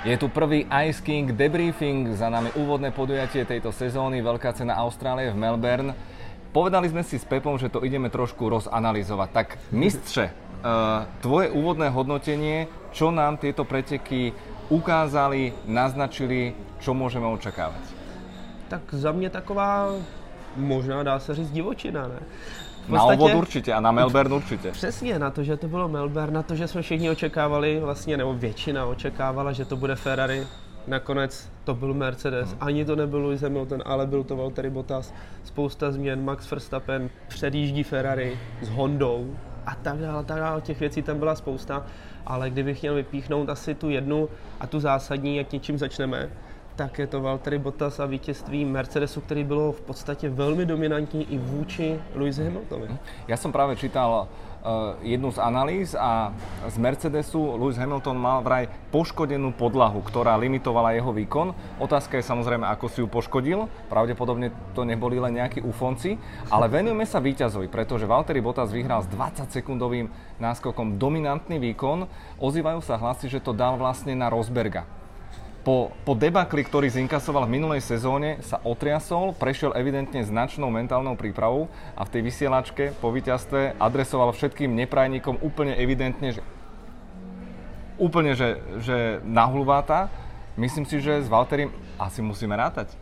Je tu prvý Ice King debriefing, za nami úvodné podujatie tejto sezóny, veľká cena Austrálie v Melbourne. Povedali sme si s Pepom, že to ideme trošku rozanalizovať. Tak mistře, uh, tvoje úvodné hodnotenie, čo nám tieto preteky ukázali, naznačili, čo môžeme očakávať? Tak za mě taková, možná dá se říct divočina, ne? Na obvod určitě a na Melbourne určitě. Přesně, na to, že to bylo Melbourne, na to, že jsme všichni očekávali, vlastně, nebo většina očekávala, že to bude Ferrari. Nakonec to byl Mercedes, hmm. ani to nebyl Lewis Hamilton, ale byl to Valtteri Bottas. Spousta změn, Max Verstappen předjíždí Ferrari s Hondou a tak dále, tak dále. Těch věcí tam byla spousta, ale kdybych měl vypíchnout asi tu jednu a tu zásadní, jak něčím začneme, tak je to Valtteri Bottas a vítězství Mercedesu, který bylo v podstatě velmi dominantní i vůči Lewis Hamiltonovi. Já jsem právě čítal uh, jednu z analýz a z Mercedesu Lewis Hamilton mal vraj poškodenú podlahu, ktorá limitovala jeho výkon. Otázka je samozrejme, ako si ju poškodil. Pravdepodobne to neboli len nejakí ufonci. Ale venujeme sa víťazovi, pretože Valtteri Bottas vyhral s 20-sekundovým náskokom dominantný výkon. Ozývajú sa hlasy, že to dal vlastne na Rosberga po, po debakli, ktorý zinkasoval v minulej sezóne, sa otriasol, prešiel evidentne značnou mentálnou prípravou a v tej vysielačke po víťazstve adresoval všetkým neprajníkom úplne evidentne, že úplne, že, že nahluváta. Myslím si, že s Valterim asi musíme rátať.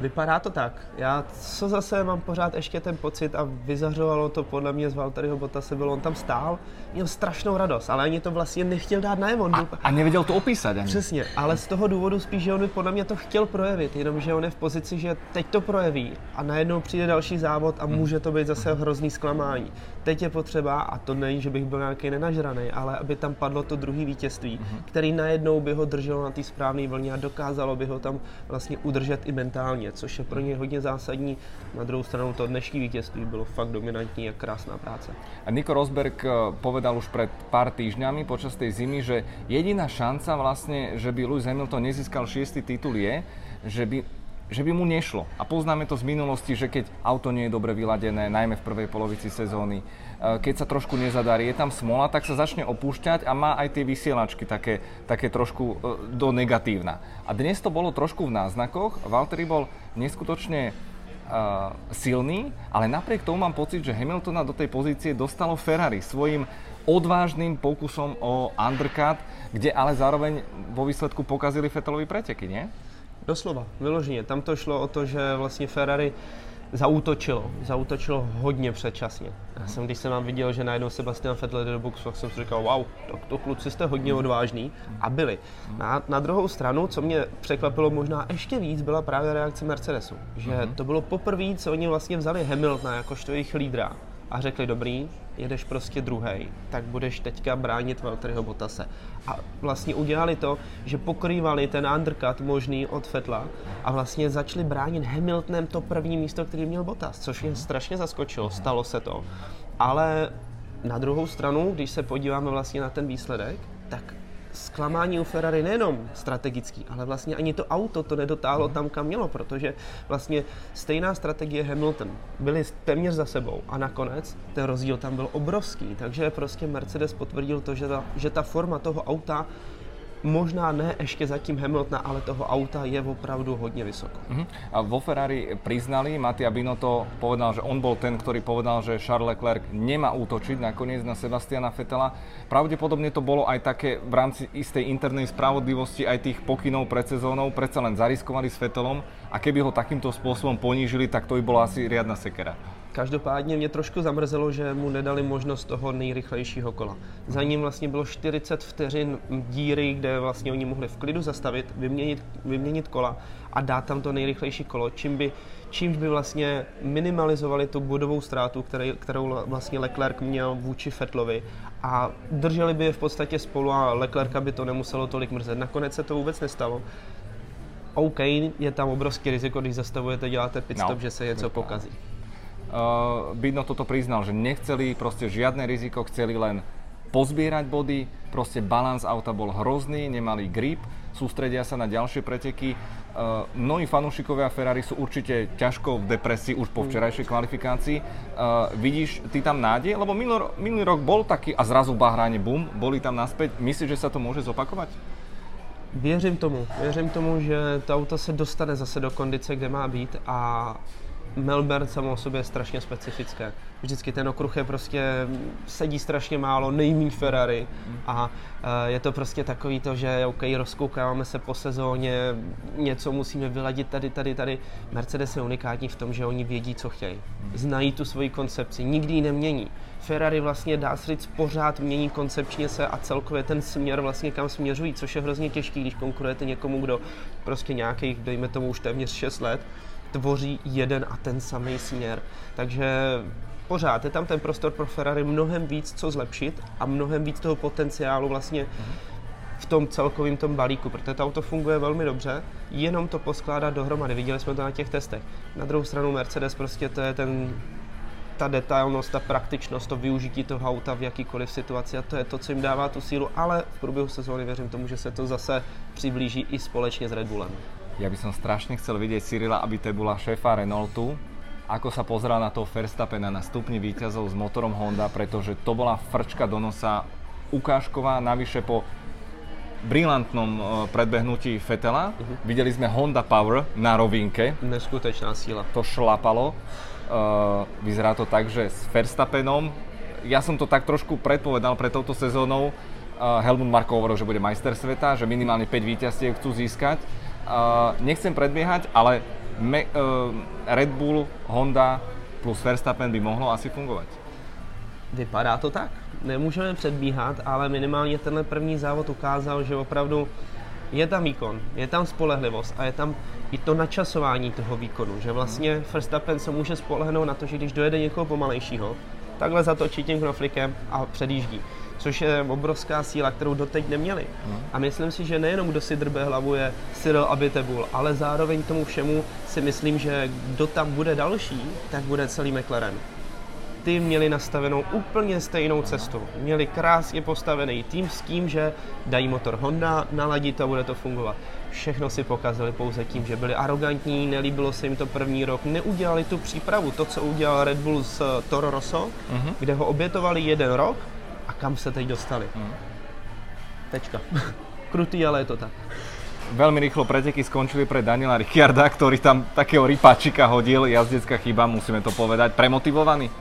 Vypadá to tak. Já co zase mám pořád ještě ten pocit a vyzařovalo to podle mě z Valtteriho se bylo, on tam stál, měl strašnou radost, ale ani to vlastně nechtěl dát najevo. A, a nevěděl to opísat ani. Přesně, ale z toho důvodu spíš, že on by podle mě to chtěl projevit, jenomže on je v pozici, že teď to projeví a najednou přijde další závod a může to být zase hrozný zklamání. Teď je potřeba, a to není, že bych byl nějaký nenažraný, ale aby tam padlo to druhé vítězství, mm-hmm. který najednou by ho drželo na té správné vlně a dokázalo by ho tam vlastně udržet i mentálně, což je pro něj hodně zásadní. Na druhou stranu to dnešní vítězství bylo fakt dominantní a krásná práce. A Nico Rosberg eh, povedal už před pár týždňami počas tej zimy, že jediná šanca vlastně, že by Lewis Hamilton nezískal šiestý titul je, že by že by mu nešlo. A poznáme to z minulosti, že keď auto nie je dobre vyladené, najmä v prvej polovici sezóny, e, keď sa trošku nezadarí, je tam smola, tak sa začne opúšťať a má aj tie vysielačky také, také trošku e, do negatívna. A dnes to bolo trošku v náznakoch. Valtteri bol neskutočne uh, silný, ale napriek tomu mám pocit, že Hamiltona do tej pozície dostalo Ferrari svojim odvážným pokusom o undercut, kde ale zároveň vo výsledku pokazili Fetelovi preteky, nie? Doslova, vyloženě. Tam to šlo o to, že vlastně Ferrari zautočilo. Zautočilo hodně předčasně. Já jsem, když jsem vám viděl, že najednou Sebastian Vettel jde do boxu, tak jsem si říkal, wow, tak to kluci jste hodně odvážní. A byli. Na, na druhou stranu, co mě překvapilo možná ještě víc, byla právě reakce Mercedesu. Že mhm. to bylo poprvé, co oni vlastně vzali Hamiltona jakožto jejich lídra a řekli, dobrý, jedeš prostě druhý, tak budeš teďka bránit Valtteriho Bottase. A vlastně udělali to, že pokrývali ten undercut možný od Fetla a vlastně začali bránit Hamiltonem to první místo, který měl Bottas, což mě strašně zaskočilo, stalo se to. Ale na druhou stranu, když se podíváme vlastně na ten výsledek, tak zklamání u Ferrari nejenom strategický, ale vlastně ani to auto to nedotáhlo tam, kam mělo, protože vlastně stejná strategie Hamilton. Byly téměř za sebou a nakonec ten rozdíl tam byl obrovský, takže prostě Mercedes potvrdil to, že ta, že ta forma toho auta možná ne ještě zatím Hamiltona, ale toho auta je opravdu hodně vysoko. Uh-huh. A vo Ferrari priznali, Mattia Binotto povedal, že on bol ten, ktorý povedal, že Charles Leclerc nemá útočiť nakoniec na Sebastiana Fetela. Pravdepodobne to bolo aj také v rámci istej internej spravodlivosti aj tých pokynov pred sezónou, predsa len zariskovali s Fetelom a keby ho takýmto spôsobom ponížili, tak to by bola asi riadna sekera. Každopádně mě trošku zamrzelo, že mu nedali možnost toho nejrychlejšího kola. Za ním vlastně bylo 40 vteřin díry, kde vlastně oni mohli v klidu zastavit, vyměnit, vyměnit kola a dát tam to nejrychlejší kolo, čím by, čímž by vlastně minimalizovali tu bodovou ztrátu, který, kterou vlastně Leclerc měl vůči Fetlovi a drželi by je v podstatě spolu a Leclerca by to nemuselo tolik mrzet. Nakonec se to vůbec nestalo. OK, je tam obrovský riziko, když zastavujete, děláte pitstop, no, že se něco pokazí Bidno toto priznal, že nechceli proste žiadne riziko, chceli len pozbierať body, proste balans auta bol hrozný, nemali grip, sústredia sa na ďalšie preteky. Uh, mnohí fanúšikovia Ferrari sú určite ťažko v depresii už po mm. včerajšej kvalifikácii. Uh, vidíš ty tam nádej? Lebo minulý, minulý rok bol taký a zrazu v Bahrajne bum, boli tam naspäť. Myslíš, že sa to môže zopakovať? Věřím tomu, věřím tomu, že to auto se dostane zase do kondice, kde má být a Melbourne samo o sobě je strašně specifické. Vždycky ten okruh je prostě, sedí strašně málo, nejmí Ferrari a eh, je to prostě takový to, že OK, rozkoukáváme se po sezóně, něco musíme vyladit tady, tady, tady. Mercedes je unikátní v tom, že oni vědí, co chtějí. Znají tu svoji koncepci, nikdy ji nemění. Ferrari vlastně dá se říct pořád mění koncepčně se a celkově ten směr vlastně kam směřují, což je hrozně těžký, když konkurujete někomu, kdo prostě nějakých, dejme tomu už téměř 6 let, tvoří jeden a ten samý směr. Takže pořád je tam ten prostor pro Ferrari mnohem víc co zlepšit a mnohem víc toho potenciálu vlastně v tom celkovém tom balíku, protože to auto funguje velmi dobře, jenom to poskládat dohromady. Viděli jsme to na těch testech. Na druhou stranu Mercedes prostě to je ten ta detailnost, ta praktičnost, to využití toho auta v jakýkoliv situaci a to je to, co jim dává tu sílu, ale v průběhu sezóny věřím tomu, že se to zase přiblíží i společně s Red Bullem. Ja by som strašne chcel vidieť Cyrila bola šéfa Renaultu, ako sa pozrel na toho Verstappena na stupni výťazov s motorom Honda, pretože to bola frčka do nosa ukážková, navyše po brilantnom e, predbehnutí Fetela. Uh-huh. Videli sme Honda Power na rovinke. Neskutečná síla. To šlapalo. Uh, vyzerá to tak, že s Verstappenom, ja som to tak trošku predpovedal pre touto sezónou, uh, Helmut Marko hovoril, že bude majster sveta, že minimálne 5 víťazstiev chcú získať. Nechcem predbiehať, ale me, uh, Red Bull, Honda plus Verstappen by mohlo asi fungovat. Vypadá to tak. Nemůžeme předbíhat, ale minimálně tenhle první závod ukázal, že opravdu je tam výkon, je tam spolehlivost a je tam i to načasování toho výkonu, že vlastně Verstappen se může spolehnout na to, že když dojede někoho pomalejšího, takhle zatočí tím knoflikem a předjíždí což je obrovská síla, kterou doteď neměli. Hmm. A myslím si, že nejenom kdo si drbe hlavu je Cyril Abitebul, ale zároveň tomu všemu si myslím, že kdo tam bude další, tak bude celý McLaren. Ty měli nastavenou úplně stejnou cestu. Měli krásně postavený tým s tím, že dají motor Honda, naladí to a bude to fungovat. Všechno si pokazili pouze tím, že byli arrogantní, nelíbilo se jim to první rok, neudělali tu přípravu, to, co udělal Red Bull s Toro Rosso, mm-hmm. kde ho obětovali jeden rok a kam se teď dostali. Hmm. Tečka. Krutý, ale je to tak. Veľmi rýchlo preteky skončili pre Daniela Ricciarda, ktorý tam takého rypáčika hodil, jazdecká chyba, musíme to povedať. Premotivovaný?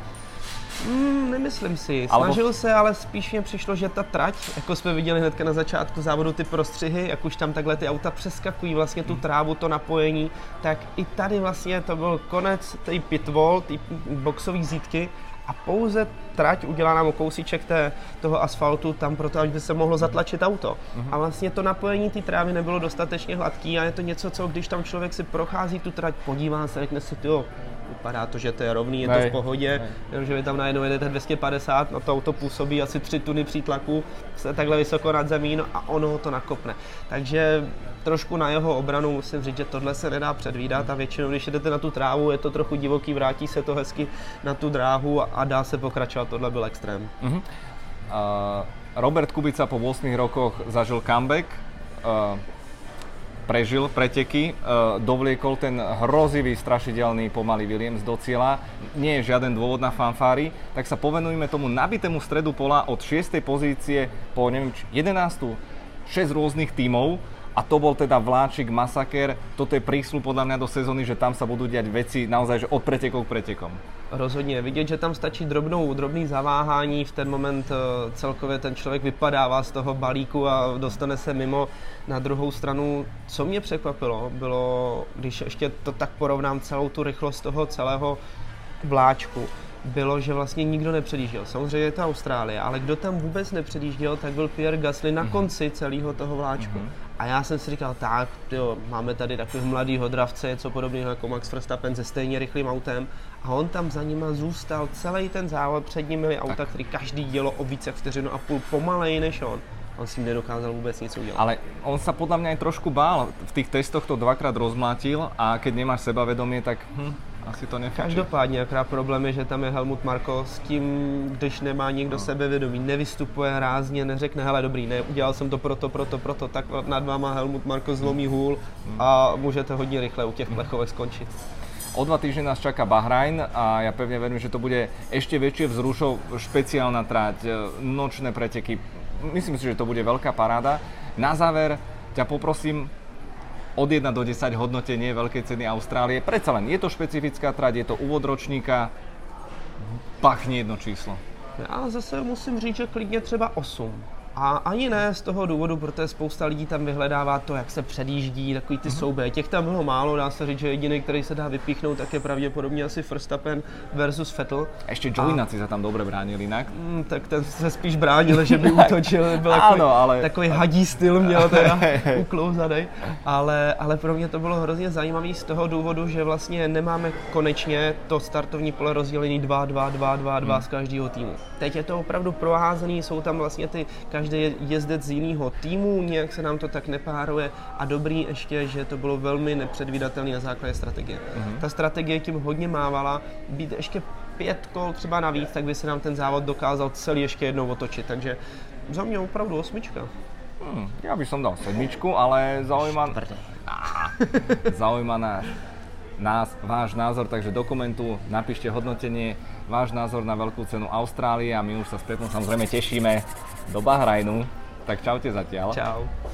Mm, nemyslím si. Snažil Albo... se, ale spíš mě přišlo, že ta trať, jako jsme viděli hnedka na začátku závodu ty prostřihy, jak už tam takhle ty auta přeskakují vlastně tu trávu, to napojení, tak i tady vlastně to byl konec té pitwall, té boxové zítky a pouze trať udělá nám kousíček té, toho asfaltu tam proto, aby se mohlo zatlačit auto. Uh-huh. A vlastně to napojení té trávy nebylo dostatečně hladký a je to něco, co když tam člověk si prochází tu trať, podívá se, řekne si, jo, vypadá to, že to je rovný, je nej, to v pohodě, že vy tam najednou jedete 250, no to auto působí asi 3 tuny přítlaku, se takhle vysoko nad zemí no a ono to nakopne. Takže trošku na jeho obranu musím říct, že tohle se nedá předvídat a většinou, když jdete na tu trávu, je to trochu divoký, vrátí se to hezky na tu dráhu a dá se pokračovat, tohle byl extrém. Uh-huh. Uh, Robert Kubica po 8 rokoch zažil comeback. Uh, prežil preteky, dovliekol ten hrozivý, strašidelný pomalý Williams do cieľa. Nie je žiaden dôvod na fanfári, tak sa povenujme tomu nabitému stredu pola od 6. pozície po neviem, 11. 6 rôznych tímov a to bol teda vláčik, masaker. Toto je prísľub podľa mňa do sezóny, že tam sa budú diať veci naozaj že od pretekov k pretekom. Rozhodně. Vidět, že tam stačí drobnou, drobný zaváhání, v ten moment eh, celkově ten člověk vypadává z toho balíku a dostane se mimo. Na druhou stranu, co mě překvapilo, bylo, když ještě to tak porovnám celou tu rychlost toho celého vláčku, bylo, že vlastně nikdo nepředjížděl. Samozřejmě je to Austrálie, ale kdo tam vůbec nepředjížděl, tak byl Pierre Gasly na mhm. konci celého toho vláčku. Mm-hmm. A já jsem si říkal, tak, jo, máme tady takového mladého dravce, něco podobného jako Max Verstappen se stejně rychlým autem. A on tam za nima zůstal celý ten závod, před ním byly auta, který každý dělo o více vteřinu a půl pomalej než on on s tím nedokázal vůbec nic udělat. Ale on sa podľa mňa aj trošku bál. V tých testoch to dvakrát rozmlátil a keď nemáš sebavedomie, tak hm, asi to nefíče. Každopádně, akorát problém je, že tam je Helmut Marko s tím, když nemá někdo no. sebevědomí, nevystupuje rázně, neřekne, hele dobrý, ne, udělal jsem to proto, proto, proto, tak nad váma Helmut Marko zlomí hůl hmm. a můžete hodně rychle u těch hmm. plechovek skončit. O dva týždne nás čaká Bahrajn a ja pevne verím, že to bude ešte väčšie vzrušov, špeciálna tráť, nočné preteky. Myslím si, že to bude veľká paráda. Na záver ťa poprosím od 1 do 10 hodnotenie veľkej ceny Austrálie. Predsa len, je to špecifická trať, je to úvod ročníka, pachni jedno číslo. Já zase musím říct, že klidně třeba 8. A ani ne z toho důvodu, protože spousta lidí tam vyhledává to, jak se předjíždí, takový ty mm-hmm. souboje. Těch tam bylo málo, dá se říct, že jediný, který se dá vypíchnout, tak je pravděpodobně asi Verstappen versus Vettel. Ještě Joinaci se tam dobře bránil jinak. Mm, tak ten se spíš bránil, že by útočil, byl takový, ano, ale... takový hadí styl měl teda uklouzaný. Ale, ale pro mě to bylo hrozně zajímavé z toho důvodu, že vlastně nemáme konečně to startovní pole rozdělený 2, 2, 2, 2, 2 z každého týmu. Teď je to opravdu proházený, jsou tam vlastně ty každý je jezdec z jiného týmu, nějak se nám to tak nepáruje a dobrý ještě, že to bylo velmi nepředvídatelné na základě strategie. Mm-hmm. Ta strategie tím hodně mávala, být ještě pět kol třeba navíc, tak by se nám ten závod dokázal celý ještě jednou otočit, takže za mě opravdu osmička. Hmm, já bych som dal sedmičku, ale zaujíma, zaujíma náš, nás, váš názor, takže do komentu napíšte hodnotenie váš názor na veľkú cenu Austrálie a my už sa s Petom samozrejme tešíme do Bahrajnu. Tak čaute zatiaľ. Čau.